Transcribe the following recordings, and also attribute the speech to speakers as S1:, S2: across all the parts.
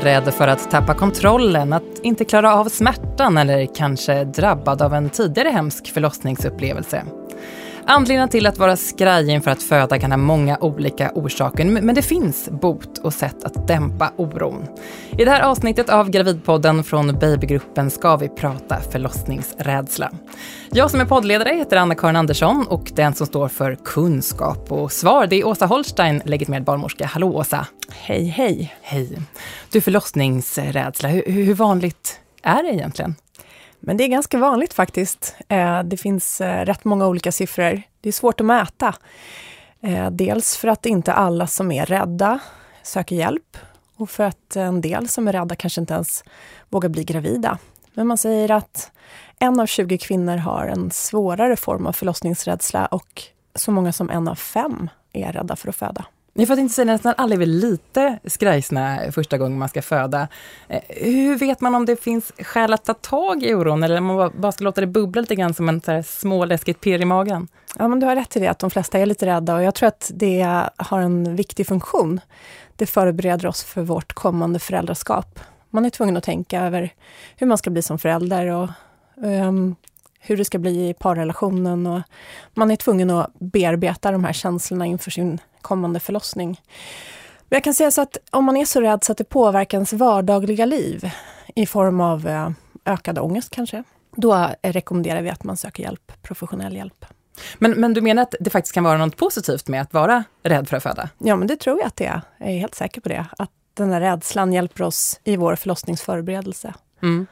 S1: Rädd för att tappa kontrollen, att inte klara av smärtan eller kanske drabbad av en tidigare hemsk förlossningsupplevelse. Anledningen till att vara skraj inför att föda kan ha många olika orsaker, men det finns bot och sätt att dämpa oron. I det här avsnittet av Gravidpodden från Babygruppen ska vi prata förlossningsrädsla. Jag som är poddledare heter Anna-Karin Andersson och den som står för kunskap och svar det är Åsa Holstein, legitimerad barnmorska. Hallå Åsa!
S2: Hej, hej!
S1: Hej! Du, förlossningsrädsla, hur, hur vanligt är det egentligen?
S2: Men det är ganska vanligt faktiskt. Eh, det finns eh, rätt många olika siffror. Det är svårt att mäta. Eh, dels för att inte alla som är rädda söker hjälp och för att en del som är rädda kanske inte ens vågar bli gravida. Men man säger att en av 20 kvinnor har en svårare form av förlossningsrädsla och så många som en av fem är rädda för att föda.
S1: Ja, för att inte säga nästan alla är väl lite skrajsna första gången man ska föda. Eh, hur vet man om det finns skäl att ta tag i oron eller om man bara ska låta det bubbla lite grann som en så här småläskigt pirr i magen?
S2: Ja, men du har rätt i det, att de flesta är lite rädda och jag tror att det har en viktig funktion. Det förbereder oss för vårt kommande föräldraskap. Man är tvungen att tänka över hur man ska bli som förälder och um, hur det ska bli i parrelationen. Och man är tvungen att bearbeta de här känslorna inför sin kommande förlossning. Men jag kan säga så att om man är så rädd så att det påverkar ens vardagliga liv i form av eh, ökad ångest kanske, då rekommenderar vi att man söker hjälp, professionell hjälp.
S1: Men, men du menar att det faktiskt kan vara något positivt med att vara rädd för att föda?
S2: Ja, men det tror jag att det är. Jag är helt säker på det. Att den här rädslan hjälper oss i vår förlossningsförberedelse.
S1: Mm.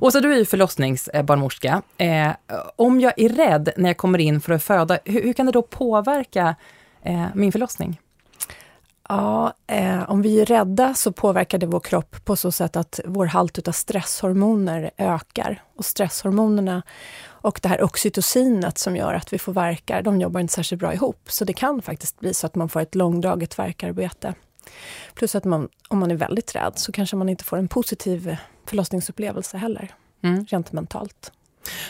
S1: Åsa, du är ju förlossningsbarnmorska. Eh, om jag är rädd när jag kommer in för att föda, hur, hur kan det då påverka eh, min förlossning?
S2: Ja, eh, om vi är rädda så påverkar det vår kropp på så sätt att vår halt av stresshormoner ökar. Och stresshormonerna och det här oxytocinet som gör att vi får verkar, de jobbar inte särskilt bra ihop. Så det kan faktiskt bli så att man får ett långdraget verkarbete. Plus att man, om man är väldigt rädd så kanske man inte får en positiv förlossningsupplevelse heller, mm. rent mentalt.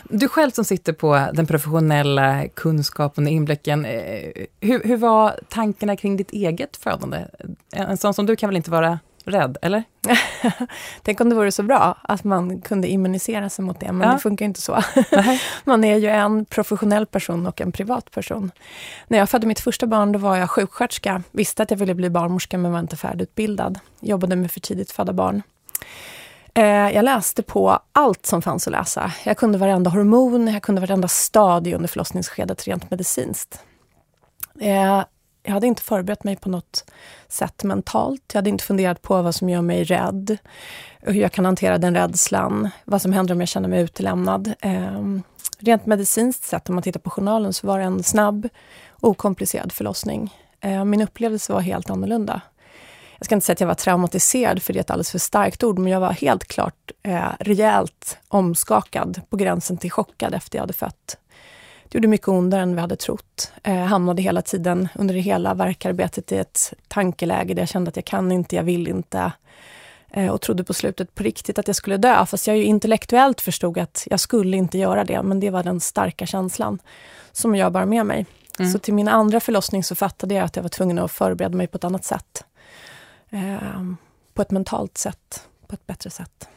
S1: Du själv som sitter på den professionella kunskapen och inblicken, eh, hur, hur var tankarna kring ditt eget födande? En sån som du kan väl inte vara rädd, eller?
S2: Tänk om det vore så bra att man kunde immunisera sig mot det, men ja. det funkar inte så. man är ju en professionell person och en privat person. När jag födde mitt första barn då var jag sjuksköterska, visste att jag ville bli barnmorska men var inte färdigutbildad. Jobbade med för tidigt födda barn. Eh, jag läste på allt som fanns att läsa. Jag kunde varenda hormon, jag kunde varenda stadie under förlossningsskedet rent medicinskt. Jag hade inte förberett mig på något sätt mentalt. Jag hade inte funderat på vad som gör mig rädd, hur jag kan hantera den rädslan, vad som händer om jag känner mig utelämnad. Eh, rent medicinskt sett, om man tittar på journalen, så var det en snabb, okomplicerad förlossning. Ehm, min upplevelse var helt annorlunda jag ska inte säga att jag var traumatiserad, för det är ett alldeles för starkt ord, men jag var helt klart eh, rejält omskakad, på gränsen till chockad efter jag hade fött. Det gjorde mycket ondare än vi hade trott. Eh, hamnade hela tiden under hela verkarbetet i ett tankeläge där jag kände att jag kan inte, jag vill inte. Eh, och trodde på slutet på riktigt att jag skulle dö, fast jag ju intellektuellt förstod att jag skulle inte göra det, men det var den starka känslan som jag bar med mig. Mm. Så till min andra förlossning så fattade jag att jag var tvungen att förbereda mig på ett annat sätt eh, på ett mentalt sätt, på ett bättre sätt.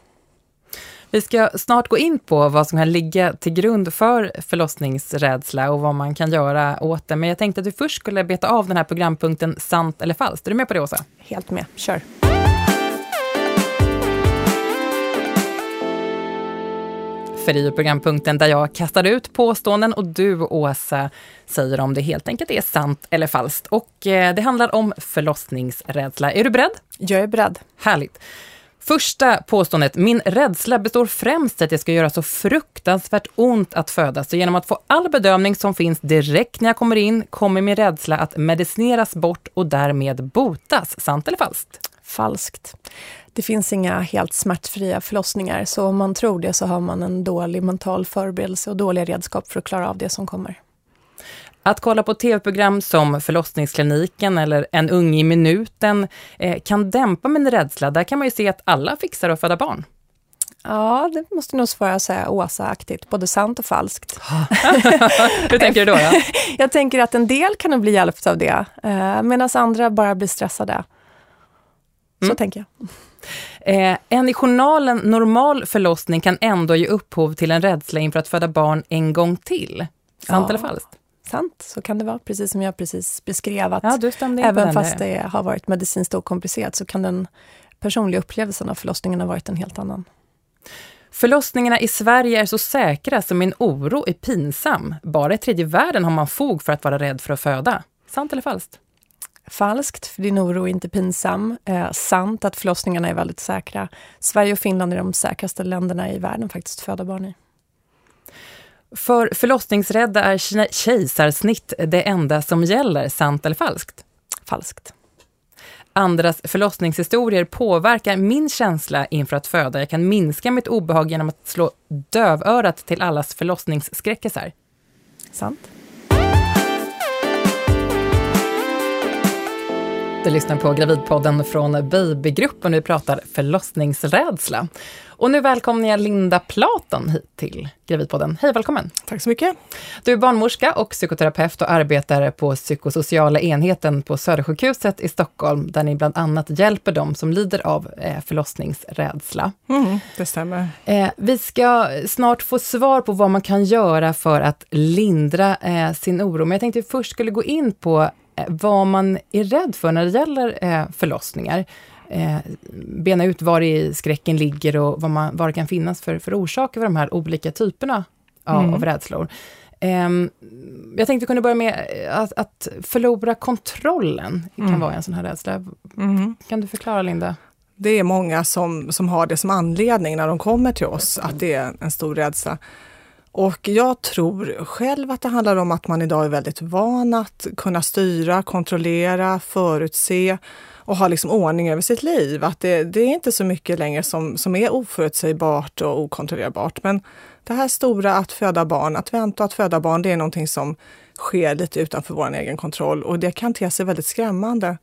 S1: Vi ska snart gå in på vad som kan ligga till grund för förlossningsrädsla och vad man kan göra åt det. Men jag tänkte att du först skulle beta av den här programpunkten Sant eller falskt. Är du med på det, Åsa?
S2: Helt med. Kör.
S1: för i programpunkten där jag kastar ut påståenden och du, Åsa, säger om det helt enkelt är sant eller falskt. Och eh, det handlar om förlossningsrädsla. Är du beredd?
S2: Jag är beredd.
S1: Härligt. Första påståendet. Min rädsla består främst i att det ska göra så fruktansvärt ont att födas. Så genom att få all bedömning som finns direkt när jag kommer in kommer min rädsla att medicineras bort och därmed botas. Sant eller falskt?
S2: Falskt det finns inga helt smärtfria förlossningar, så om man tror det så har man en dålig mental förberedelse och dåliga redskap för att klara av det som kommer.
S1: Att kolla på tv-program som Förlossningskliniken eller En ung i minuten eh, kan dämpa min rädsla. Där kan man ju se att alla fixar att föda barn.
S2: Ja, det måste nog svara säga Åsa-aktigt, både sant och falskt.
S1: Hur tänker du då? Ja?
S2: Jag tänker att en del kan nog bli hjälpt av det, eh, medan andra bara blir stressade. mm. tänker jag.
S1: Eh, en i journalen normal förlossning kan ändå ge upphov till en rädsla inför att föda barn en gång till. Sant ja. eller falskt?
S2: Sant, så kan det vara. Precis som jag precis beskrev. Att
S1: ja,
S2: även fast det har varit medicinskt okomplicerat så kan den personliga upplevelsen av förlossningen ha varit en helt annan.
S1: Förlossningarna i Sverige är så säkra som min oro är pinsam. Bara i tredje världen har man fog för att vara rädd för att föda. Sant eller falskt?
S2: Falskt, för din oro är inte pinsam. Eh, sant att förlossningarna är väldigt säkra. Sverige och Finland är de säkraste länderna i världen faktiskt att föda barn i.
S1: För förlossningsrädda är kejsarsnitt det enda som gäller, sant eller falskt?
S2: Falskt.
S1: Andras förlossningshistorier påverkar min känsla inför att föda. Jag kan minska mitt obehag genom att slå dövörat till allas förlossningsskräckisar.
S2: Sant.
S1: Du lyssnar på Gravidpodden från Babygruppen vi pratar förlossningsrädsla. Och nu välkomnar jag Linda Platon hit till Gravidpodden. Hej välkommen!
S3: Tack så mycket!
S1: Du är barnmorska och psykoterapeut och arbetar på psykosociala enheten på Södersjukhuset i Stockholm, där ni bland annat hjälper dem som lider av eh, förlossningsrädsla.
S3: Mm, det stämmer.
S1: Eh, vi ska snart få svar på vad man kan göra för att lindra eh, sin oro, men jag tänkte att vi först skulle gå in på vad man är rädd för när det gäller förlossningar eh, bena ut var i skräcken ligger och vad, man, vad det kan finnas för, för orsaker för de här olika typerna av, mm. av rädslor. Eh, jag tänkte kunna börja med att, att förlora kontrollen, kan mm. vara en sån här rädsla. Mm. Kan du förklara Linda?
S3: Det är många som, som har det som anledning när de kommer till oss, att det är en stor rädsla. Och jag tror själv att det handlar om att man idag är väldigt van att kunna styra, kontrollera, förutse och ha liksom ordning över sitt liv. Att det, det, är inte så mycket längre som, som är oförutsägbart och okontrollerbart. Men det här stora att föda barn, att vänta och att föda barn, det är någonting som sker lite utanför vår egen kontroll och det kan te sig väldigt skrämmande.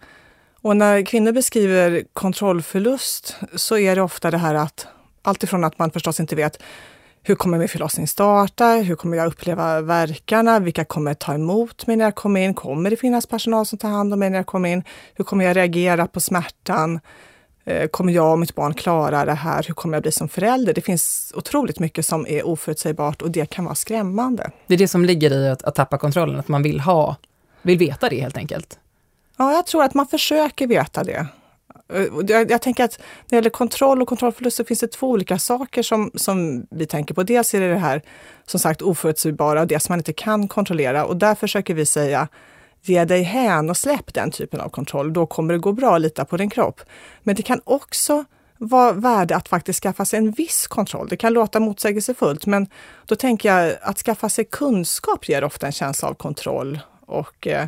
S3: Och när kvinnor beskriver kontrollförlust så är det ofta det här att alltifrån att man förstås inte vet hur kommer min förlossning starta? Hur kommer jag uppleva verkarna? Vilka kommer ta emot mig när jag kommer in? Kommer det finnas personal som tar hand om mig när jag kommer in? Hur kommer jag reagera på smärtan? Eh, kommer jag och mitt barn klara det här? Hur kommer jag bli som förälder? Det finns otroligt mycket som är oförutsägbart och det kan vara skrämmande.
S1: Det är det som ligger i att, att tappa kontrollen, att man vill ha, vill veta det helt enkelt?
S3: Ja, jag tror att man försöker veta det. Eh, jag, jag, tänker att när det gäller kontroll och kontrollförlust så finns det två olika saker som, som vi tänker på. Dels är det det här som sagt oförutsägbara, det som man inte kan kontrollera och där försöker vi säga ge dig hän och släpp den typen av kontroll. Då kommer det gå bra, att lita på din kropp. Men det kan också vara värde att faktiskt skaffa sig en viss kontroll. Det kan låta motsägelsefullt, men då tänker jag att skaffa sig kunskap ger ofta en känsla av kontroll och Eh,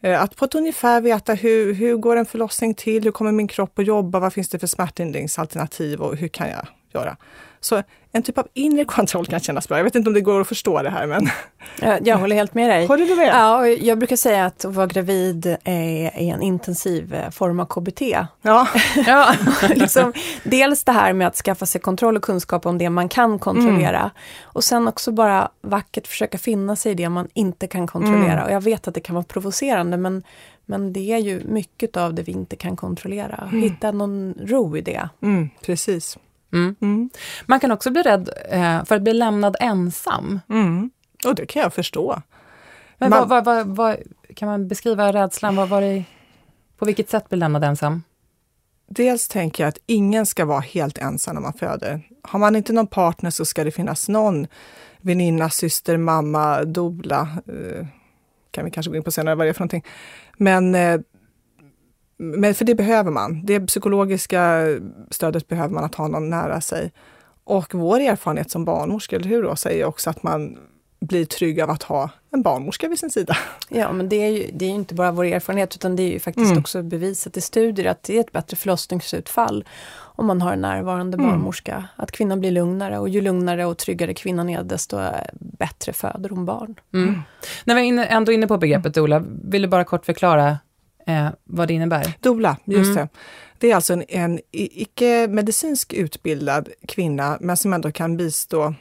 S3: Eh, att på ett ungefär veta hur, hur går en förlossning till? Hur kommer min kropp att jobba? Vad finns det för smärtlindringsalternativ och hur kan jag göra? Så en typ av inre kontroll kan kännas bra. Jag vet inte om det går att förstå det här men...
S2: Jag håller helt med dig.
S3: Håller du med?
S2: Ja, jag brukar säga att att vara gravid är, en intensiv eh, form av KBT.
S3: Ja.
S2: ja. liksom, dels det här med att skaffa sig kontroll och kunskap om det man kan kontrollera. Mm. Och sen också bara vackert försöka finna sig i det man inte kan kontrollera. Mm. Och jag vet att det kan vara provocerande men, men det är ju mycket av det vi inte kan kontrollera. Mm. Hitta någon ro i det.
S3: Mm, precis.
S1: Mm. Mm. Man kan också bli rädd eh, för att bli lämnad ensam.
S3: Mm. Och det kan jag förstå.
S1: Men man, vad, vad, vad, kan man beskriva rädslan? Vad var det, på vilket sätt bli lämnad ensam?
S3: Dels tänker jag att ingen ska vara helt ensam när man föder. Har man inte någon partner så ska det finnas någon väninna, syster, mamma, dola. Eh, kan vi kanske gå in på senare vad det är för någonting. Men eh, men för det behöver man. Det psykologiska stödet behöver man att ha någon nära sig. Och vår erfarenhet som barnmorska, eller hur, då, säger också att man blir trygg av att ha en barnmorska vid sin sida.
S2: Ja, men det är ju, det är inte bara vår erfarenhet utan det är ju faktiskt mm. också bevisat i studier att det är ett bättre förlossningsutfall om man har en närvarande mm. barnmorska. Att kvinnan blir lugnare och ju lugnare och tryggare kvinnan är desto bättre föder hon barn.
S1: Mm. När vi är ändå inne på begreppet Ola, vill du bara kort förklara eh, vad det innebär?
S3: Dola, just mm. det. Det är alltså en, en icke medicinsk utbildad kvinna, men som ändå kan bistå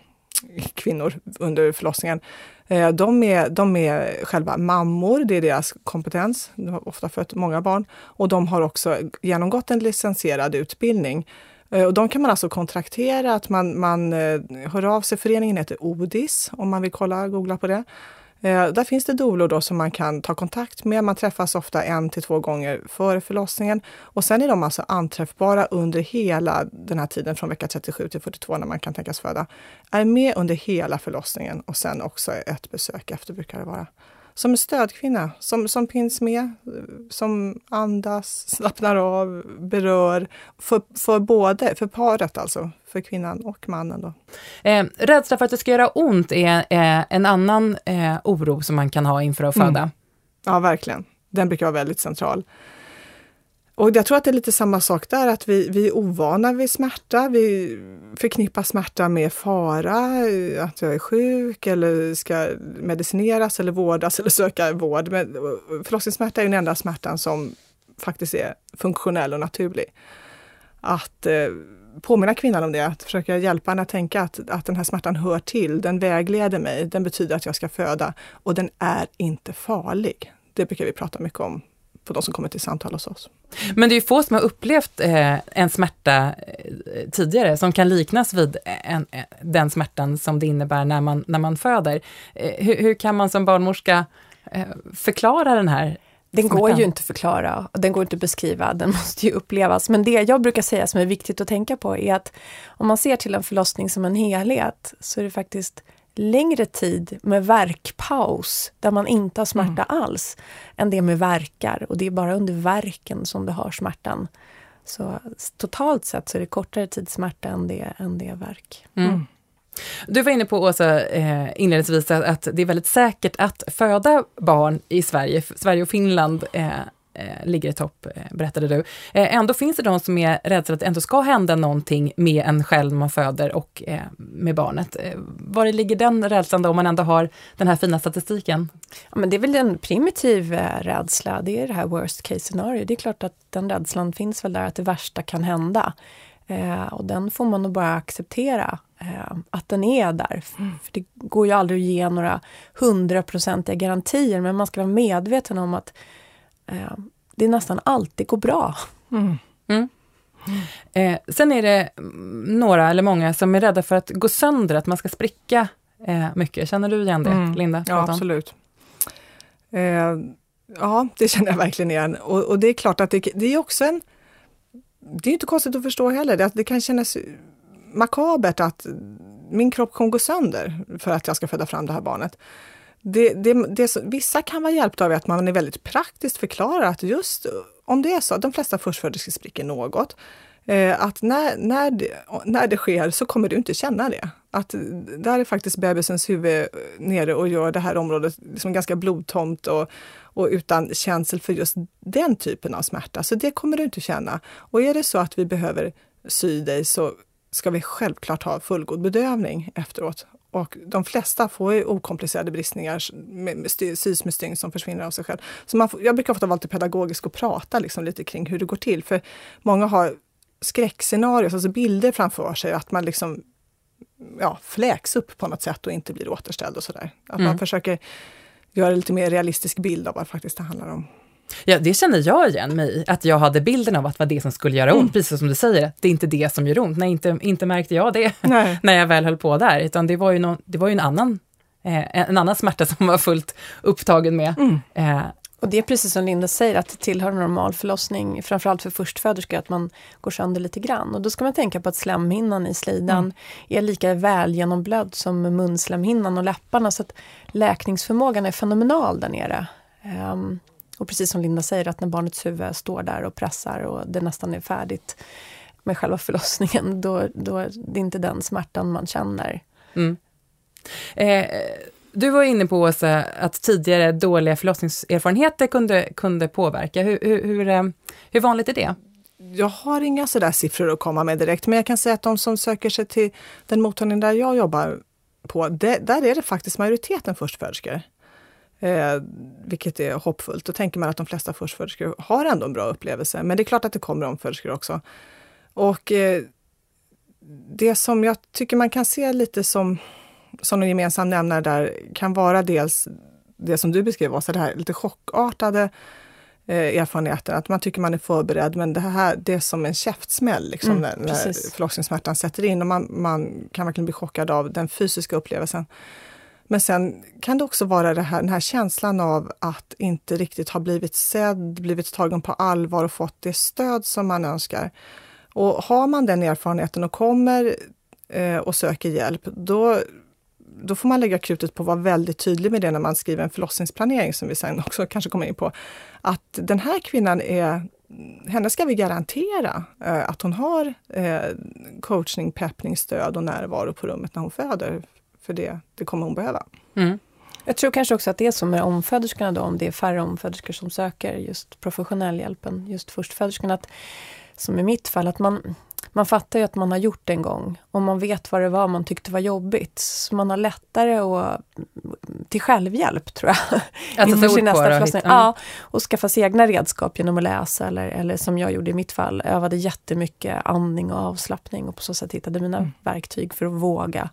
S3: kvinnor under förlossningen. Eh, de är, de är själva mammor, det är deras kompetens. De har ofta fött många barn och de har också genomgått en licensierad utbildning. Eh, och de kan man alltså kontraktera, att man, man eh, hör av sig. Föreningen heter ODIS om man vill kolla, googla på det. Eh, där finns det doulor då som man kan ta kontakt med. Man träffas ofta en till två gånger före förlossningen och sen är de alltså anträffbara under hela den här tiden från vecka 37 till 42 när man kan tänkas föda. Är med under hela förlossningen och sen också ett besök efter brukar det vara som en stödkvinna, som, som finns med, som andas, slappnar av, berör, för, för både, för paret alltså, för kvinnan och mannen. Då.
S1: Eh, rädsla för att det ska göra ont är eh, en annan eh, oro som man kan ha inför att föda. Mm.
S3: Ja, verkligen. Den brukar vara väldigt central. Och jag tror att det är lite samma sak där, att vi, vi är ovana vid smärta. Vi förknippar smärta med fara, eh, att jag är sjuk eller ska medicineras eller vårdas eller söka vård. Men eh, förlossningssmärta är den enda smärtan som faktiskt är funktionell och naturlig. Att eh, påminna kvinnan om det, att försöka hjälpa henne att tänka att, att den här smärtan hör till, den vägleder mig, den betyder att jag ska föda och den är inte farlig. Det brukar vi prata mycket om för de som kommer till samtal hos oss.
S1: Men det är ju få som har upplevt eh, en smärta eh, tidigare som kan liknas vid en, en, den smärtan som det innebär när man, när man föder. Eh, hur, hur, kan man som barnmorska eh, förklara den här
S2: den går ju inte att förklara, den går inte att beskriva, den måste ju upplevas. Men det jag brukar säga som är viktigt att tänka på är att om man ser till en förlossning som en helhet så är det faktiskt längre tid med verkpaus, där man inte har smärta mm. alls, än det med verkar. Och det är bara under verken som du har smärtan. Så totalt sett så är det kortare tid smärta än det, än det verk. Mm. mm.
S1: Du var inne på, Åsa, eh, inledningsvis att det är väldigt säkert att föda barn i Sverige. Sverige och Finland eh, ligger i topp, eh, berättade du. Eh, ändå finns det de som är rädda för att det ändå ska hända någonting med en själv man föder och eh, med barnet. Eh, var ligger den rädslan då, om man ändå har den här fina statistiken?
S2: Ja, men det är väl en primitiv eh, rädsla, det är det här worst case scenario. Det är klart att den rädslan finns väl där, att det värsta kan hända. Eh, och den får man nog bara acceptera, att den är där. Mm. För det går ju aldrig att ge några hundraprocentiga garantier, men man ska vara medveten om att eh, det nästan alltid går bra. Mm. Mm.
S1: Eh, sen är det några, eller många, som är rädda för att gå sönder, att man ska spricka eh, mycket. Känner du igen det, mm. Linda?
S3: Ja, absolut. Eh, ja, det känner jag verkligen igen. Och, och det är klart att det, det, är också en... Det är inte konstigt att förstå heller, det, det kan kännas makabert att min kropp kommer gå sönder för att jag ska föda fram det här barnet det, det, det, vissa kan vara hjälpta av att man är väldigt praktiskt förklarar att just eh, om det är så, att de flesta förstföderskor spricker något, eh, att när, när, det, när det sker så kommer du inte känna det. Att eh, där är faktiskt bebisens huvud eh, nere och gör det här området liksom ganska blodtomt och, och utan känsel för just den typen av smärta. Så det kommer du inte känna. Och är det så att vi behöver sy dig så ska vi självklart ha fullgod bedövning efteråt. Och de flesta får ju okomplicerade bristningar, med, sys med stygn som försvinner av sig själv. Så man får, jag brukar ofta vara lite pedagogisk och prata liksom lite kring hur det går till. För många har skräckscenarier, alltså bilder framför sig, att man liksom ja, fläks upp på något sätt och inte blir återställd och sådär. Att mm. man försöker göra en lite mer realistisk bild av vad faktiskt det handlar om.
S1: Ja, det känner jag igen mig att jag hade bilden av att det var det som skulle göra ont, mm. precis som du säger, det är inte det som gör ont. Nej, inte, inte märkte jag det när jag väl höll på där, utan det var ju, no, det var ju en, annan, eh, en annan smärta som var fullt upptagen med. Mm.
S2: Eh, och det är precis som Linda säger, att det tillhör normal förlossning, framförallt för förstföderskor, att man går sönder lite grann. Och då ska man tänka på att slemhinnan i slidan mm. är lika väl genomblödd som munslemhinnan och läpparna, så att läkningsförmågan är fenomenal där nere. Um, och precis som Linda säger, att när barnets huvud står där och pressar och det nästan är färdigt med själva förlossningen, då, då det är inte den smärtan man känner. Mm.
S1: Eh, du var inne på Åsa, att tidigare dåliga förlossningserfarenheter kunde, kunde påverka. Hur, hur, hur, eh, hur vanligt är det?
S3: Jag har inga sådär siffror att komma med direkt, men jag kan säga att de som söker sig till den mottagning där jag jobbar på, det, där är det faktiskt majoriteten förstföderskor. Eh, vilket är hoppfullt. Då tänker man att de flesta förstföderskor har ändå en bra upplevelse. Men det är klart att det kommer omföderskor också. Och eh, det som jag tycker man kan se lite som som en gemensam nämnare där kan vara dels det som du beskrev, Åsa, det här lite chockartade eh, erfarenheten, att man tycker man är förberedd, men det här det är som en käftsmäll liksom, mm, när, när förlossningssmärtan sätter in och man, man kan verkligen bli chockad av den fysiska upplevelsen. Men sen kan det också vara det här, den här känslan av att inte riktigt ha blivit sedd, blivit tagen på allvar och fått det stöd som man önskar. Och har man den erfarenheten och kommer eh, och söker hjälp, då, då får man lägga krutet på att vara väldigt tydlig med det när man skriver en förlossningsplanering, som vi sen också kanske kommer in på. Att den här kvinnan är henne ska vi garantera eh, att hon har eh, coachning, peppning, stöd och närvaro på rummet när hon föder. För det, det kommer hon behöva. Mm.
S2: Jag tror kanske också att det är så med omföderskorna då, om det är färre omföderskor som söker just professionell hjälp än just förstföderskorna. Att, som i mitt fall, att man, man fattar ju att man har gjort det en gång och man vet vad det var man tyckte var jobbigt. Så man har lättare att, till självhjälp tror jag.
S1: Att inför sin nästa förlossning.
S2: Ja, och skaffa sig egna redskap genom att läsa eller, eller som jag gjorde i mitt fall, övade jättemycket andning och avslappning och på så sätt hittade mina mm. verktyg för att våga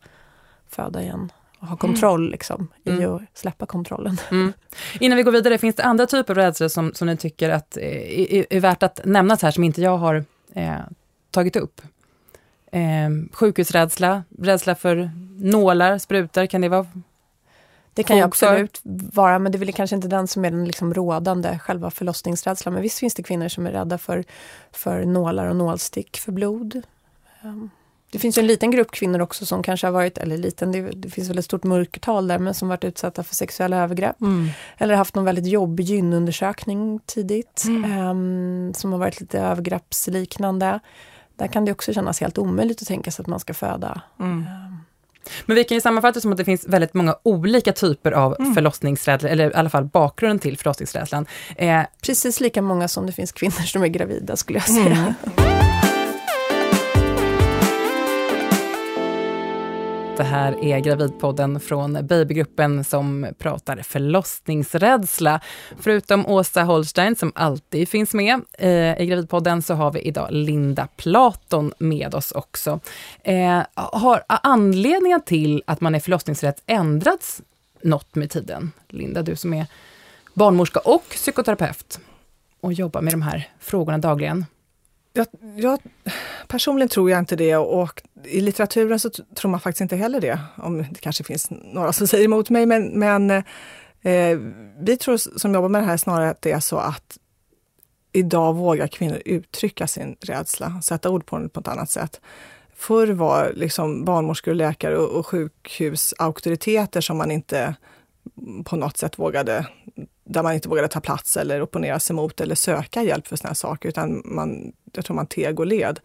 S2: föda igen och ha kontroll mm. liksom, mm. i att släppa kontrollen. Mm.
S1: Innan vi går vidare, finns det andra typer av rädslor som, som ni tycker att, eh, är, är värt att nämnas här, som inte jag har eh, tagit upp? Eh, sjukhusrädsla, rädsla för nålar, sprutor, kan det vara
S2: det kan ju absolut vara, men det är väl kanske inte den som är den liksom rådande, själva förlossningsrädslan. Men visst finns det kvinnor som är rädda för, för nålar och nålstick för blod. Um, det finns en liten grupp kvinnor också som kanske har varit, eller liten, det, det finns väl ett stort mörkertal där, men som varit utsatta för sexuella övergrepp. Mm. Eller haft någon väldigt jobbig gynundersökning tidigt, mm. um, som har varit lite övergreppsliknande. Där kan det också kännas helt omöjligt att tänka sig att man ska föda. Mm. Um,
S1: men vi kan ju sammanfatta som att det finns väldigt många olika typer av mm. förlossningsrädsla, eller i alla fall bakgrunden till förlossningsrädslan.
S2: Eh, Precis lika många som det finns kvinnor som är gravida skulle jag säga. Mm.
S1: Det här är Gravidpodden från Babygruppen som pratar förlossningsrädsla. Förutom Åsa Holstein som alltid finns med eh, i Gravidpodden så har vi idag Linda Platon med oss också. Eh, har anledningen till att man är förlossningsrädd ändrats något med tiden? Linda, du som är barnmorska och psykoterapeut och jobbar med de här frågorna dagligen.
S3: Jag, jag, personligen tror jag inte det och i litteraturen så tror man faktiskt inte heller det. Om det kanske finns några som säger emot mig, men, men eh, vi tror som jobbar med det här snarare att det är så att idag vågar kvinnor uttrycka sin rädsla, sätta ord på den på ett annat sätt. Förr var liksom barnmorskor, läkare och, och sjukhus auktoriteter som man inte på något sätt vågade där man inte vågade ta plats eller opponera sig mot eller söka hjälp för sådana saker, utan man, jag tror man teg och led.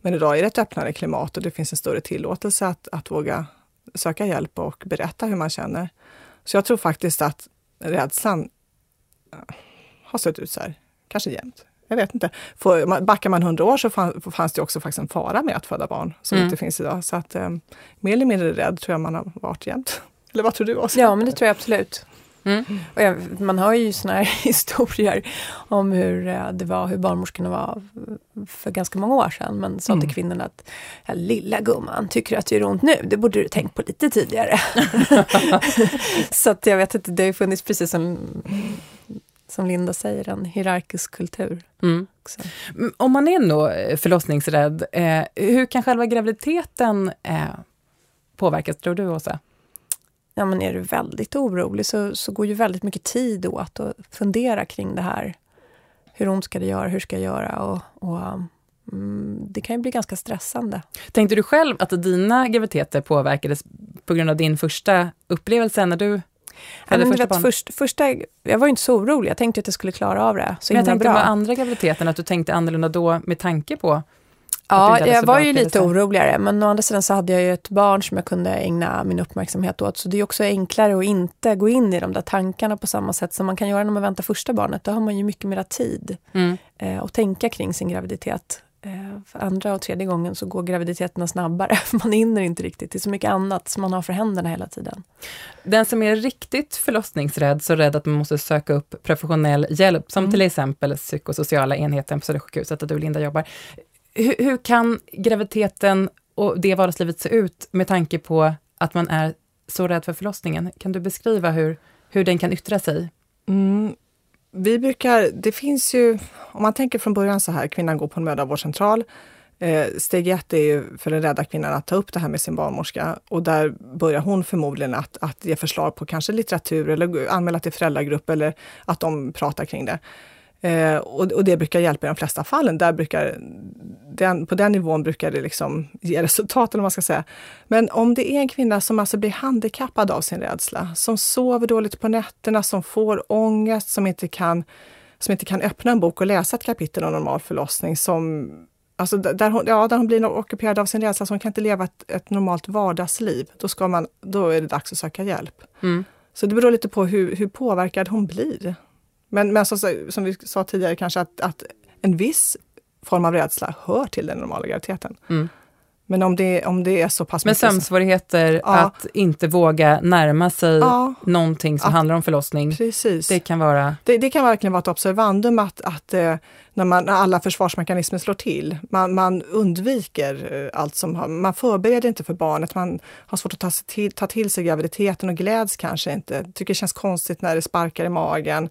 S3: Men idag är det ett öppnare klimat och det finns en större tillåtelse att, att våga söka hjälp och berätta hur man känner. Så jag tror faktiskt att rädslan eh, har sett ut så här, kanske jämt. Jag vet inte. För, backar man hundra år så fanns det också faktiskt en fara med att föda barn som mm. inte finns idag. Så att eh, mer eller mindre rädd tror jag man har varit jämt. Eller vad tror du Åsa?
S2: Ja, men det tror jag absolut. Mm. Och jag, man hör ju såna här historier om hur eh, det var, hur barnmorskorna var för ganska många år sedan. Men sa mm. till kvinnorna att lilla gumman, tycker du att det gör ont nu? Det borde du tänkt på lite tidigare. så att jag vet inte, det har funnits precis som som Linda säger, en hierarkisk kultur. Mm.
S1: Om man är då förlossningsrädd, eh, hur kan själva graviditeten eh, påverkas, tror du Åsa?
S2: Ja, men är du väldigt orolig så, så går ju väldigt mycket tid åt att fundera kring det här. Hur ont ska det göra? Hur ska jag göra? Och, och mm, det kan ju bli ganska stressande.
S1: Tänkte du själv att dina graviditeter påverkades på grund av din första upplevelse när du
S2: Ja, men första, först, första, jag var inte så orolig, jag tänkte att jag skulle klara av det. Så
S1: men jag tänkte bra. med andra graviditeten, att du tänkte annorlunda då med tanke på
S2: Ja, jag var ju lite oroligare, men å andra sidan så hade jag ju ett barn som jag kunde ägna min uppmärksamhet åt, så det är också enklare att inte gå in i de där tankarna på samma sätt som man kan göra när man väntar första barnet. Då har man ju mycket mer tid mm. eh, att tänka kring sin graviditet. Eh, för andra och tredje gången så går graviditeterna snabbare, för man hinner inte riktigt. Det är så mycket annat som man har för händerna hela tiden.
S1: Den som är riktigt förlossningsrädd, så rädd att man måste söka upp professionell hjälp, som mm. till exempel psykosociala enheten på Södersjukhuset, där du Linda jobbar hur, hur kan graviditeten och det vardagslivet se ut med tanke på att man är så rädd för förlossningen? Kan du beskriva hur, hur den kan yttra sig?
S3: Mm. Vi brukar, det finns ju, om man tänker från början så här, kvinnan går på en mödravårdscentral. Eh, steg ett är ju för den rädda kvinnan att ta upp det här med sin barnmorska och där börjar hon förmodligen att, att ge förslag på kanske litteratur eller anmäla till föräldragrupp eller att de pratar kring det. Eh, och, och, det brukar hjälpa i de flesta fallen. Där brukar, den, på den nivån brukar det liksom ge resultat, eller man ska säga. Men om det är en kvinna som alltså blir handikappad av sin rädsla, som sover dåligt på nätterna, som får ångest, som inte kan, som inte kan öppna en bok och läsa ett kapitel om normal förlossning, som Alltså där hon, ja, där hon blir ockuperad av sin rädsla, så hon kan inte leva ett, ett normalt vardagsliv. Då, ska man, då är det dags att söka hjälp. Mm. Så det beror lite på hur, hur påverkad hon blir. Men, men så, som vi sa tidigare, kanske att, att en viss form av rädsla hör till den normala graviditeten. Mm. Men om det, om det är så pass
S1: Men sömnsvårigheter, ja. att inte våga närma sig ja. någonting som att, handlar om förlossning.
S3: Precis.
S1: Det kan vara...
S3: Det, det, kan verkligen vara ett observandum att, att eh, när, man, när alla försvarsmekanismer slår till, man, man undviker eh, allt som har, man förbereder inte för barnet, man har svårt att ta till, ta till sig graviditeten och gläds kanske inte, tycker det känns konstigt när det sparkar i magen.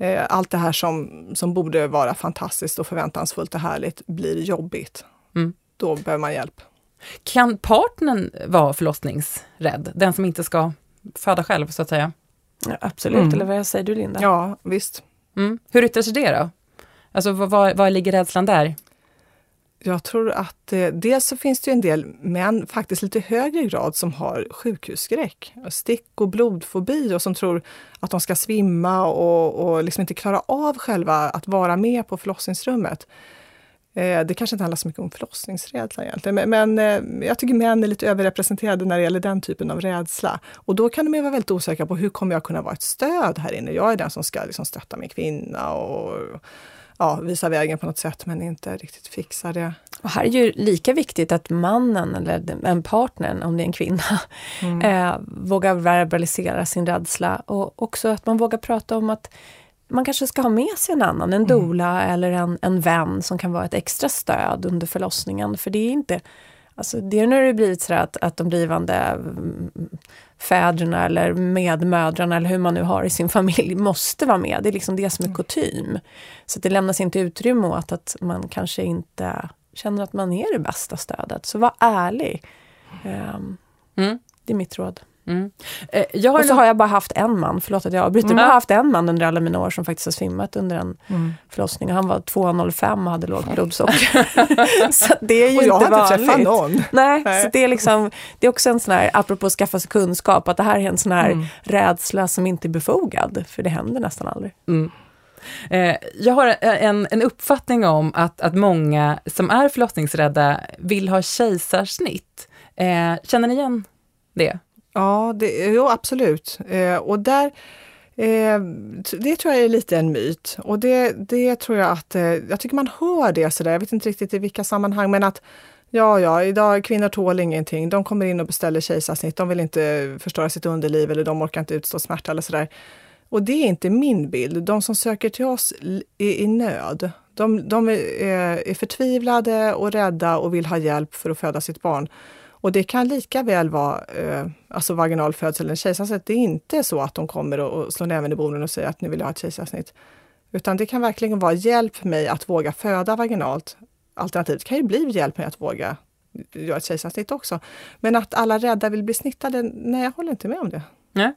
S3: Eh, allt det här som, som borde vara fantastiskt och förväntansfullt och härligt blir jobbigt. Mm. Då behöver man hjälp.
S1: Kan partnern vara förlossningsrädd? Den som inte ska föda själv, så att säga?
S2: Ja, absolut, mm. eller vad säger du Linda?
S3: Ja, visst.
S1: Mm. Hur yttrar sig det då? Alltså vad, vad ligger rädslan där?
S3: Jag tror att eh, dels så finns det en del män, faktiskt lite högre grad, som har sjukhusskräck. Stick och blodfobi och som tror att de ska svimma och, och liksom inte klara av själva att vara med på förlossningsrummet. Eh, det kanske inte handlar så mycket om förlossningsrädsla egentligen, men, men eh, jag tycker män är lite överrepresenterade när det gäller den typen av rädsla. Och då kan de ju vara väldigt osäkra på hur kommer jag kunna vara ett stöd här inne? Jag är den som ska liksom stötta min kvinna och ja, visa vägen på något sätt men inte riktigt fixa det.
S2: Och här är ju lika viktigt att mannen eller en partner, om det är en kvinna, mm. eh, vågar verbalisera sin rädsla och också att man vågar prata om att man kanske ska ha med sig en annan, en dola mm. eller en, en vän som kan vara ett extra stöd under förlossningen. För det är inte Alltså det är när det blivit så att, att de blivande mm, fäderna eller medmödrarna eller hur man nu har i sin familj måste vara med. Det är liksom det som är mm. kutym. Så det lämnas inte utrymme åt att man kanske inte känner att man är det bästa stödet. Så var ärlig. Um, mm. Det är mitt råd. Mm. Eh, jag och så har jag bara haft en man, förlåt att jag avbryter, mm. jag har haft en man under alla mina år som faktiskt har svimmat under en mm. förlossning. Han var 2,05 och hade lågt blodsocker. så det är ju och jag inte har inte träffat någon. Nej, Nej, Så det är liksom, det är också en sån här, apropå att skaffa sig kunskap, att det här är en sån här mm. rädsla som inte är befogad, för det händer nästan aldrig. Mm.
S1: Eh, jag har en, en uppfattning om att, att många som är förlossningsrädda vill ha kejsarsnitt. Eh, känner ni igen det?
S3: Ja, det, jo absolut. Eh, och där, eh, det tror jag är lite en myt. Och det, det tror jag att, eh, jag tycker man hör det sådär, jag vet inte riktigt i vilka sammanhang, men att Ja, ja, idag kvinnor tål ingenting. De kommer in och beställer kejsarsnitt. De vill inte förstöra sitt underliv eller de orkar inte utstå smärta eller sådär. Och det är inte min bild. De som söker till oss är i nöd. De, de är, är förtvivlade och rädda och vill ha hjälp för att föda sitt barn. Och det kan lika väl vara eh, alltså vaginal födsel eller kejsarsnitt. Det är inte så att de kommer och, och slår näven i bordet och säger att nu vill jag ha ett kejsarsnitt. Utan det kan verkligen vara hjälp mig att våga föda vaginalt. alternativt kan ju bli hjälp mig att våga göra ett kejsarsnitt också. Men att alla rädda vill bli snittade, nej jag håller inte med om det.
S1: Nej.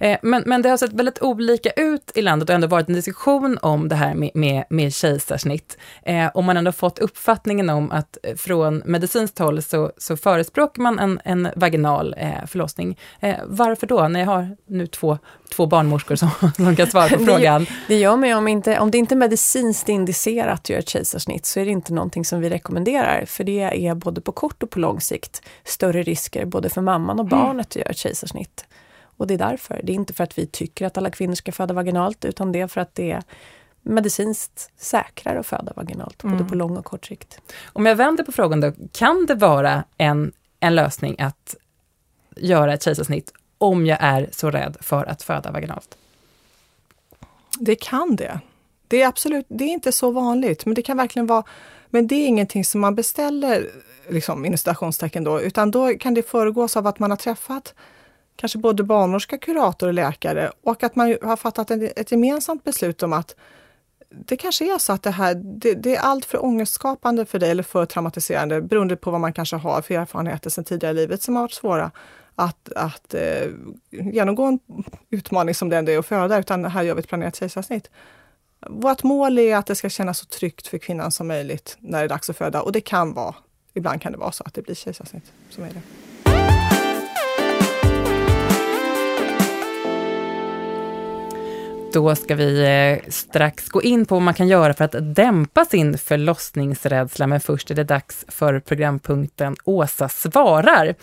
S1: Eh, men, men det har sett väldigt olika ut i landet och ändå varit en diskussion om det här med, med, med kejsarsnitt. Eh, och man har ändå fått uppfattningen om att eh, från medicinskt håll så, så förespråkar man en, en vaginal eh, förlossning. Eh, varför då, när jag har nu två, två barnmorskor som, som kan svara på frågan?
S2: Det, det gör mig om, inte, om det inte är medicinskt indicerat att göra ett kejsarsnitt så är det inte någonting som vi rekommenderar. För det är både på kort och på lång sikt större risker både för mamman och mm. barnet att göra ett kejsarsnitt. Och det är därför. Det är inte för att vi tycker att alla kvinnor ska föda vaginalt, utan det är för att det är medicinskt säkrare att föda vaginalt, mm. både på lång och kort sikt.
S1: Om jag vänder på frågan då, kan det vara en, en lösning att göra ett kejsarsnitt om jag är så rädd för att föda vaginalt?
S3: Det kan det. Det är absolut, det är inte så vanligt, men det kan verkligen vara, men det är ingenting som man beställer, liksom, inom citationstecken då, utan då kan det föregås av att man har träffat kanske både barnmorska, kurator och läkare och att man har fattat ett gemensamt beslut om att det kanske är så att det här det, det, är allt för ångestskapande för dig eller för traumatiserande beroende på vad man kanske har för erfarenheter sedan tidigare i livet som har varit svåra att, att eh, genomgå en utmaning som den det är att föda, utan här gör vi ett planerat kejsarsnitt. Vårt mål är att det ska kännas så tryggt för kvinnan som möjligt när det är dags att föda och det kan vara, ibland kan det vara så att det blir kejsarsnitt som är det.
S1: Då ska vi eh, strax gå in på vad man kan göra för att dämpa sin förlossningsrädsla. Men först är det dags för programpunkten Åsa svarar.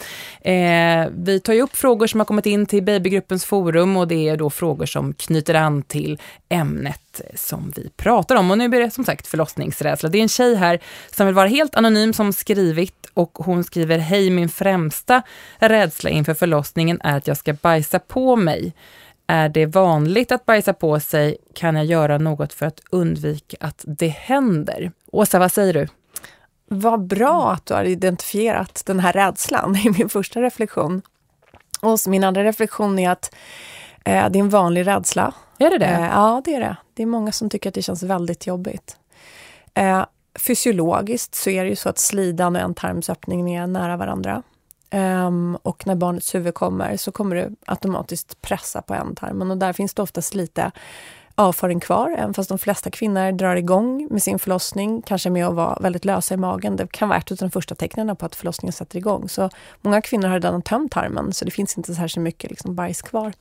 S1: Eh, vi tar ju upp frågor som har kommit in till Babygruppens forum och det är då frågor som knyter an till ämnet som vi pratar om. Och nu blir det som sagt förlossningsrädsla. Det är en tjej här som vill vara helt anonym som skrivit och hon skriver Hej, min främsta rädsla inför förlossningen är att jag ska bajsa på mig. Är det vanligt att bajsa på sig? Kan jag göra något för att undvika att det händer? Åsa, vad säger du?
S2: Vad bra att du har identifierat den här rädslan i min första reflektion. Och min andra reflektion är att eh, det är en vanlig rädsla.
S1: Är det det?
S2: Eh, ja, det är det. Det är många som tycker att det känns väldigt jobbigt. Eh, fysiologiskt så är det ju så att slidan och ändtarmsöppningen är nära varandra. Um, och när barnets huvud kommer så kommer det automatiskt pressa på ändtarmen och där finns det oftast lite avföring kvar, även fast de flesta kvinnor drar igång med sin förlossning, kanske med att vara väldigt lösa i magen. Det kan vara ett av de första tecknen på att förlossningen sätter igång. Så många kvinnor har redan tömt tarmen, så det finns inte särskilt mycket liksom bajs kvar.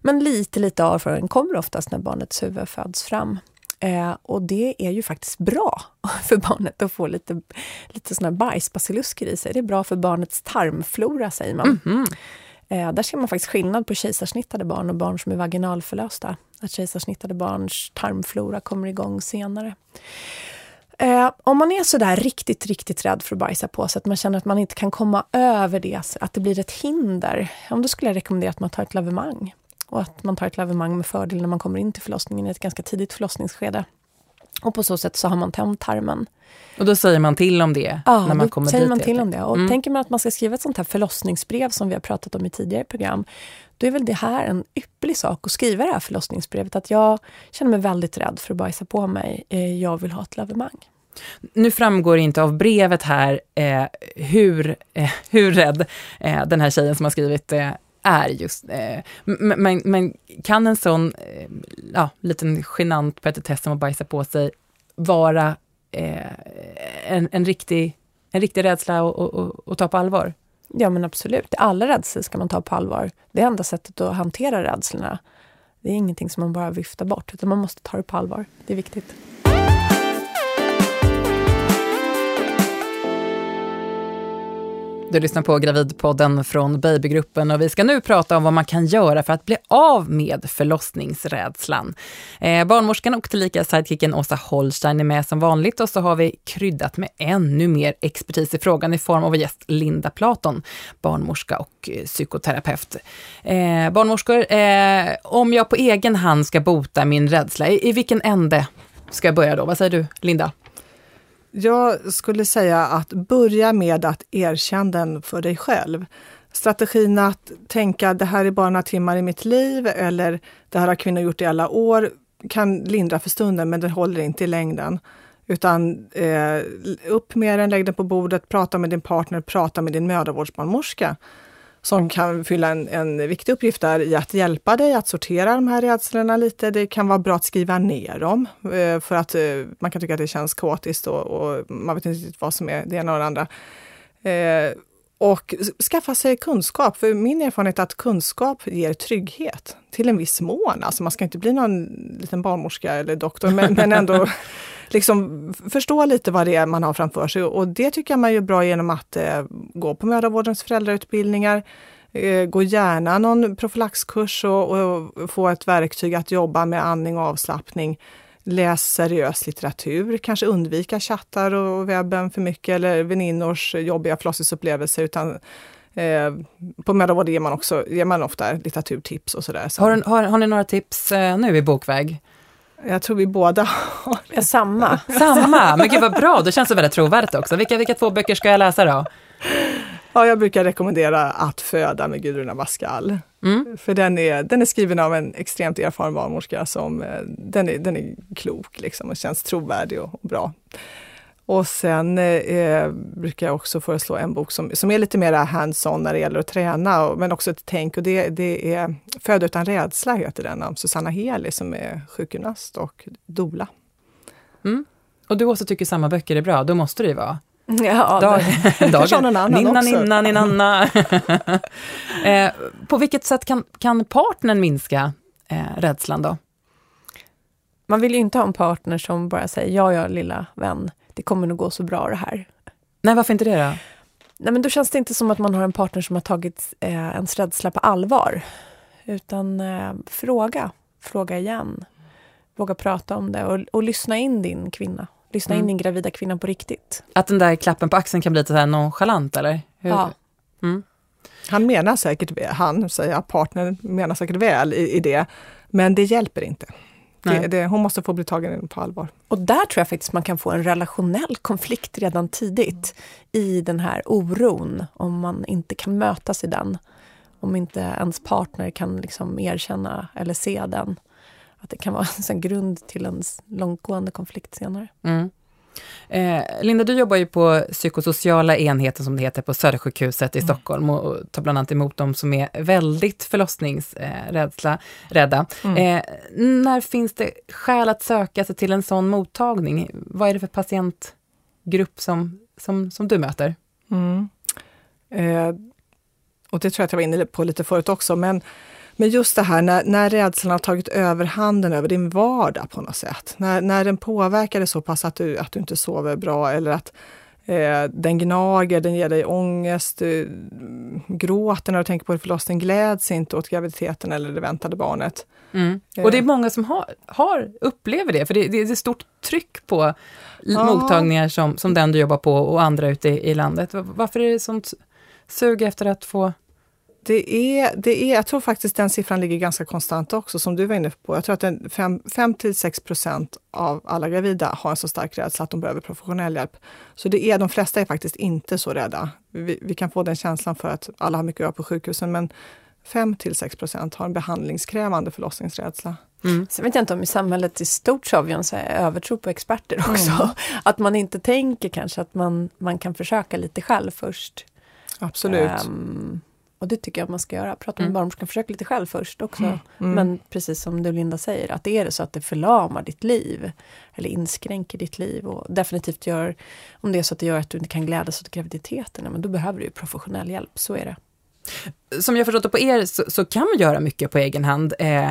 S2: Men lite, lite avföring kommer oftast när barnets huvud föds fram. Eh, och det är ju faktiskt bra för barnet att få lite, lite såna bajsbasilusker i sig. Det är bra för barnets tarmflora, säger man. Mm -hmm. eh, där ser man faktiskt skillnad på kejsarsnittade barn och barn som är vaginalförlösta. Att kejsarsnittade barns tarmflora kommer igång senare. Eh, om man är sådär riktigt, riktigt rädd för att bajsa på sig, att man känner att man inte kan komma över det, att det blir ett hinder, ja, då skulle jag rekommendera att man tar ett lavemang och att man tar ett lavemang med fördel när man kommer in till förlossningen i ett ganska tidigt förlossningsskede. Och på så sätt så har man tömt tarmen.
S1: Och då säger man till om det
S2: ja,
S1: när man kommer
S2: dit? säger man
S1: till
S2: om det. Och mm. tänker man att man ska skriva ett sånt här förlossningsbrev som vi har pratat om i tidigare program, då är väl det här en ypperlig sak att skriva det här förlossningsbrevet. Att jag känner mig väldigt rädd för att bajsa på mig. Eh, jag vill ha ett lavemang.
S1: Nu framgår inte av brevet här eh, hur, eh, hur rädd eh, den här tjejen som har skrivit eh, är just... Eh, men, men, kan en sån eh, ja, liten genant petitess som att bajsa på sig vara eh, en, en, riktig, en riktig rädsla att ta på allvar?
S2: Ja men absolut. Alla rädslor ska man ta på allvar. Det är enda sättet att hantera rädslorna. Det är ingenting som man bara viftar bort, utan man måste ta det på allvar. Det är viktigt.
S1: Du lyssnar på Gravidpodden från Babygruppen och vi ska nu prata om vad man kan göra för att bli av med förlossningsrädslan. Eh, barnmorskan och tillika sidekicken Åsa Holstein är med som vanligt och så har vi kryddat med ännu mer expertis i frågan i form av gäst Linda Platon, barnmorska och eh, psykoterapeut. Eh, barnmorskor, eh, om jag på egen hand ska bota min rädsla, i, i vilken ände ska jag börja då? Vad säger du, Linda?
S3: Jag skulle säga att börja med att erkänna den för dig själv. Strategin att tänka det här är bara några timmar i mitt liv eller det här har kvinnor gjort i alla år kan lindra för stunden men det håller inte i längden. Utan eh, upp med den, lägg den på bordet, prata med din partner, prata med din mödravårdsbarnmorska som kan fylla en, en viktig uppgift där i att hjälpa dig att sortera de här rädslorna lite. Det kan vara bra att skriva ner dem eh, för att eh, man kan tycka att det känns kaotiskt och, och man vet inte riktigt vad som är det ena och det andra. Eh, och skaffa sig kunskap, för min erfarenhet är att kunskap ger trygghet till en viss mån. Alltså man ska inte bli någon liten barnmorska eller doktor, men, men ändå liksom förstå lite vad det är man har framför sig. Och det tycker jag man gör bra genom att eh, gå på mödravårdens föräldrautbildningar, eh, gå gärna någon profylaxkurs och, och, få ett verktyg att jobba med andning och avslappning. Läs seriös litteratur, kanske undvika chattar och webben för mycket eller väninnors jobbiga förlossningsupplevelser utan eh, på mödravård ger man, också, ger man ofta litteraturtips och sådär. Så.
S1: Har, har, har ni några tips eh, nu i bokväg?
S3: Jag tror vi båda har
S2: ja, samma.
S1: samma, men gud vad bra, det känns så väldigt trovärdigt också. Vilka, vilka två böcker ska jag läsa då?
S3: Ja, jag brukar rekommendera Att föda med Gudrun Abascal. Mm. För den är, den är skriven av en extremt erfaren barnmorska som eh, den är, den är klok liksom och känns trovärdig och, och bra. Och sen eh, brukar jag också föreslå en bok som, som är lite mer hands-on när det gäller att träna, men också ett tänk. Och det, det är Föda utan rädsla heter den, av Susanna Heli som är sjukgymnast och dola.
S1: Mm. Och du också tycker samma böcker är bra, då måste det ju vara.
S3: Ja, Dag, dagen. någon annan
S1: ninna,
S3: också.
S1: ninna, ninna. eh, på vilket sätt kan, kan partnern minska eh, rädslan då?
S2: Man vill ju inte ha en partner som bara säger ja, ja, lilla vän, det kommer nog gå så bra det här.
S1: Nej, varför inte det då?
S2: Nej, men då känns det inte som att man har en partner som har tagit eh, ens rädsla på allvar. Utan eh, fråga, fråga igen. Våga prata om det och, och lyssna in din kvinna. Lyssna mm. in din gravida kvinna på riktigt.
S1: Att den där klappen på axeln kan bli lite så här nonchalant eller?
S2: Hur? Ja.
S3: Mm. Han menar säkert, han säger partnern menar säkert väl i, i det, men det hjälper inte. Det, det, hon måste få bli tagen på allvar.
S2: Och där tror jag faktiskt man kan få en relationell konflikt redan tidigt i den här oron, om man inte kan mötas i den. Om inte ens partner kan liksom erkänna eller se den. Att det kan vara en grund till en långtgående konflikt senare.
S1: Mm. Eh, Linda, du jobbar ju på psykosociala enheten som det heter på Södersjukhuset i mm. Stockholm och, tar bland annat emot de som är väldigt förlossningsrädda. Eh, mm. eh, när finns det skäl att söka sig till en sån mottagning? Vad är det för patientgrupp som, som, som du möter?
S3: Mm. Eh, och det tror jag att jag var inne på lite förut också, men men just det här när, när rädslan har tagit överhanden över din vardag på något sätt. När, när den påverkar dig så pass att du, att du inte sover bra eller att eh, den gnager, den ger dig ångest, du gråter när du tänker på en förlossning, gläds inte åt graviditeten eller det väntade barnet.
S1: Mm. Och det är många som har, har upplever det, för det, det är ett stort tryck på ja. mottagningar som, som den du jobbar på och andra ute i, i landet. Varför är det sånt sug efter att få
S3: det är, det är, jag tror faktiskt den siffran ligger ganska konstant också, som du var inne på. Jag tror att 5-6 procent av alla gravida har en så stark rädsla att de behöver professionell hjälp. Så det är, de flesta är faktiskt inte så rädda. Vi, vi kan få den känslan för att alla har mycket att göra på sjukhusen, men 5-6 procent har en behandlingskrävande förlossningsrädsla.
S2: Mm. Sen vet jag inte om i samhället i stort så har vi en övertro på experter också. Mm. Att man inte tänker kanske att man, man kan försöka lite själv först.
S3: Absolut. Um,
S2: och det tycker jag man ska göra. Prata med mm. barnmorskan, försök lite själv först också. Mm. Mm. Men precis som du Linda säger, att är det så att det förlamar ditt liv eller inskränker ditt liv och definitivt gör, om det är så att det gör att du inte kan glädjas åt graviditeten, men då behöver du professionell hjälp, så är det.
S1: Som jag förstått det på er så, så, kan man göra mycket på egen hand eh,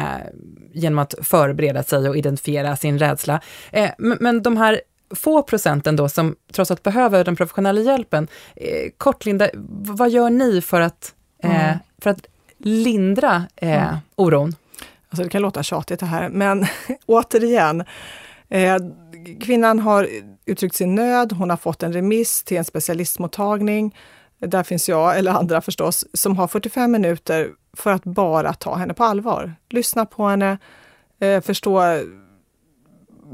S1: genom att förbereda sig och identifiera sin rädsla. Eh, men, men de här få procenten då som trots allt behöver den professionella hjälpen. Eh, kort Linda, vad gör ni för att Eh, för att lindra eh, oron.
S3: Alltså det kan låta tjatigt det här, men återigen, eh, kvinnan har uttryckt sin nöd, hon har fått en remiss till en specialistmottagning. Där finns jag, eller andra förstås, som har 45 minuter för att bara ta henne på allvar. Lyssna på henne, eh, förstå,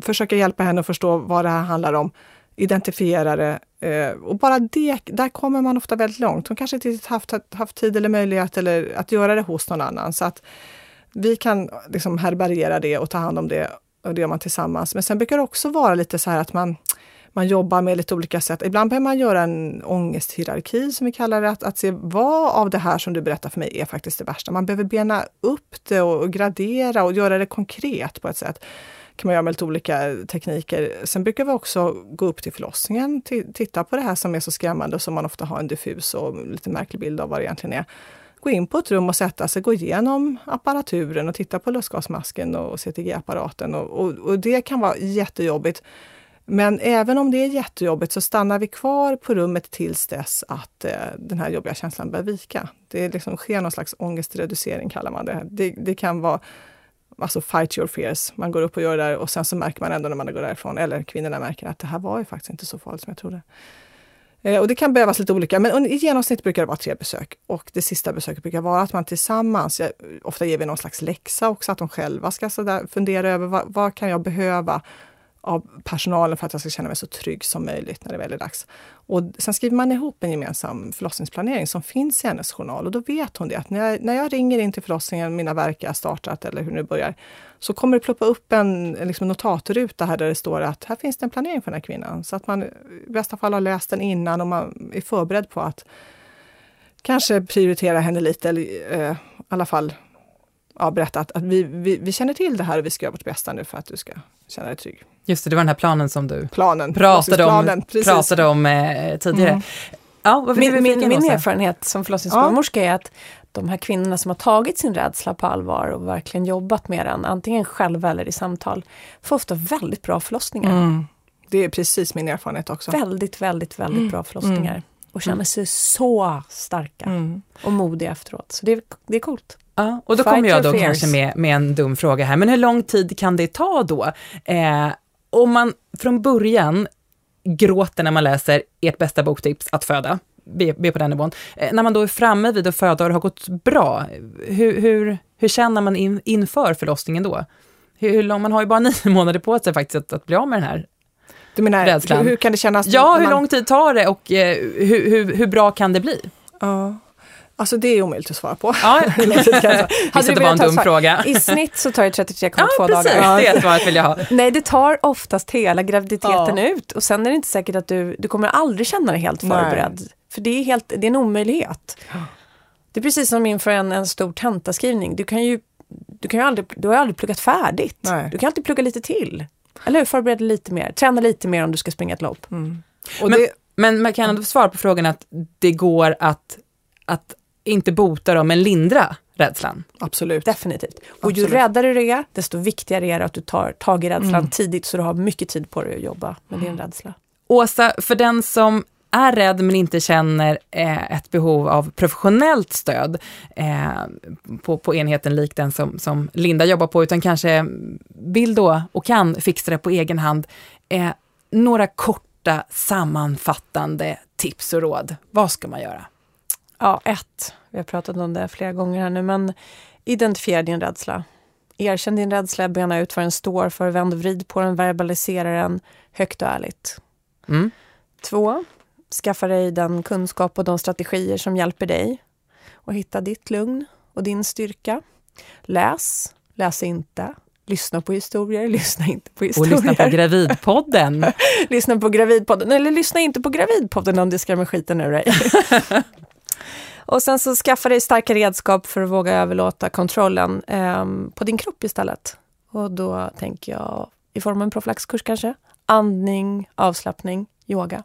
S3: försöka hjälpa henne att förstå vad det här handlar om identifiera det. Eh, och bara det, där kommer man ofta väldigt långt. Hon kanske inte haft, haft tid eller möjlighet eller att göra det hos någon annan. Så att vi kan liksom härbärgera det och ta hand om det och det gör man tillsammans. Men sen brukar det också vara lite så här att man, man jobbar med lite olika sätt. Ibland behöver man göra en ångesthierarki som vi kallar det, att, att se vad av det här som du berättar för mig är faktiskt det värsta. Man behöver bena upp det och, och gradera och göra det konkret på ett sätt kan man göra med lite olika tekniker. Sen brukar vi också gå upp till förlossningen, titta på det här som är så skrämmande och som man ofta har en diffus och lite märklig bild av vad det egentligen är. Gå in på ett rum och sätta sig, gå igenom apparaturen och titta på lustgasmasken och CTG-apparaten. Och, och, och det kan vara jättejobbigt. Men även om det är jättejobbigt så stannar vi kvar på rummet tills dess att eh, den här jobbiga känslan börjar vika. Det liksom sker någon slags ångestreducering kallar man det. Det, det kan vara alltså fight your fears. Man går upp och gör det där och sen så märker man ändå när man går därifrån, eller kvinnorna märker att det här var ju faktiskt inte så farligt som jag trodde. Eh, och det kan behövas lite olika, men i genomsnitt brukar det vara tre besök. Och det sista besöket brukar vara att man tillsammans, ofta ger vi någon slags läxa också, att de själva ska så där fundera över vad, vad kan jag behöva av personalen för att jag ska känna mig så trygg som möjligt när det väl är dags. Och sen skriver man ihop en gemensam förlossningsplanering som finns i hennes journal och då vet hon det att när jag, när jag ringer in till förlossningen, mina verkar har startat eller hur det börjar, så kommer det ploppa upp en liksom notatruta här där det står att här finns det en planering för den här kvinnan. Så att man i bästa fall har läst den innan och man är förberedd på att kanske prioritera henne lite eller eh, i alla fall ja, berätta att, att vi, vi, vi, känner till det här och vi ska göra vårt bästa nu för att du ska känna dig trygg.
S1: Just det, det var den här planen som du
S3: planen,
S1: pratade om, pratade om eh, tidigare. Mm.
S2: Ja, min, min, min erfarenhet som förlossningsbarnmorska ja. är att de här kvinnorna som har tagit sin rädsla på allvar och verkligen jobbat med den, antingen själva eller i samtal, får ofta väldigt bra förlossningar. Mm.
S3: Det är precis min erfarenhet också.
S2: Väldigt, väldigt, väldigt mm. bra förlossningar. Mm. Och känner sig så starka mm. och modiga efteråt. Så det, det är coolt.
S1: Ja, och då kommer jag då kanske med, med en dum fråga här, men hur lång tid kan det ta då? Eh, om man från början gråter när man läser ert bästa boktips, Att föda, be, be på den nivån. Eh, när man då är framme vid att föda och det har gått bra, hur, hur, hur känner man in, inför förlossningen då? Hur, hur lång, man har ju bara nio månader på sig faktiskt att, att bli av med den här
S3: du menar, rädslan. Hur, kan det kännas?
S1: Ja, hur man... lång tid tar det och eh, hur, hur, hur bra kan det bli?
S3: Ja. Alltså det är omöjligt att svara på.
S1: Ja, Hade det var en dum fråga.
S2: I snitt så tar det 33,2
S1: ja,
S2: dagar.
S1: Ja, det svaret vill jag ha.
S2: Nej, det tar oftast hela graviditeten ja. ut och sen är det inte säkert att du, du kommer aldrig känna dig helt förberedd. Nej. För det är, helt, det är en omöjlighet. Det är precis som inför en, en stor tentaskrivning. Du kan ju, du kan ju aldrig, du har aldrig pluggat färdigt. Nej. Du kan alltid plugga lite till. Eller hur? Förbered lite mer. Träna lite mer om du ska springa ett lopp. Mm.
S1: Men, det, men man kan ändå svara på frågan att det går att, att inte bota dem, men lindra rädslan.
S3: Absolut.
S2: Definitivt. Och Absolut. ju räddare du är, desto viktigare är det att du tar tag i rädslan mm. tidigt, så du har mycket tid på dig att jobba med din rädsla.
S1: Åsa, för den som är rädd men inte känner eh, ett behov av professionellt stöd eh, på, på enheten lik den som, som Linda jobbar på, utan kanske vill då och kan fixa det på egen hand. Eh, några korta sammanfattande tips och råd. Vad ska man göra?
S2: Ja, ett. Vi har pratat om det flera gånger här nu, men identifiera din rädsla. Erkänn din rädsla, bena ut vad den står för, vänd och vrid på den, verbalisera den högt och ärligt. Mm. Två, skaffa dig den kunskap och de strategier som hjälper dig att hitta ditt lugn och din styrka. Läs, läs inte. Lyssna på historier, lyssna inte på historier.
S1: Och lyssna på Gravidpodden.
S2: lyssna på Gravidpodden, eller lyssna inte på Gravidpodden om det skrämmer skiten ur dig. Och sen så skaffa dig starka redskap för att våga överlåta kontrollen eh, på din kropp istället. Och då tänker jag i form av en profylaxkurs kanske. Andning, avslappning, yoga,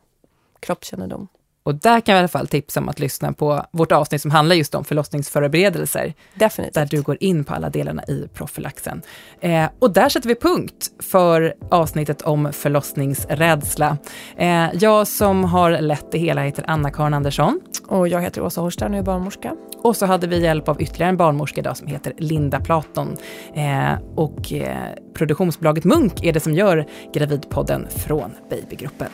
S2: kroppskännedom.
S1: Och där kan jag i alla fall tipsa om att lyssna på vårt avsnitt som handlar just om förlossningsförberedelser.
S2: Definitivt.
S1: Där du går in på alla delarna i profylaxen. Eh, och där sätter vi punkt för avsnittet om förlossningsrädsla. Eh, jag som har lett det hela heter Anna-Karin Andersson.
S2: Och jag heter Åsa Horstern och är barnmorska.
S1: Och så hade vi hjälp av ytterligare en barnmorska idag som heter Linda Platon. Eh, och eh, produktionsbolaget Munk är det som gör Gravidpodden från Babygruppen.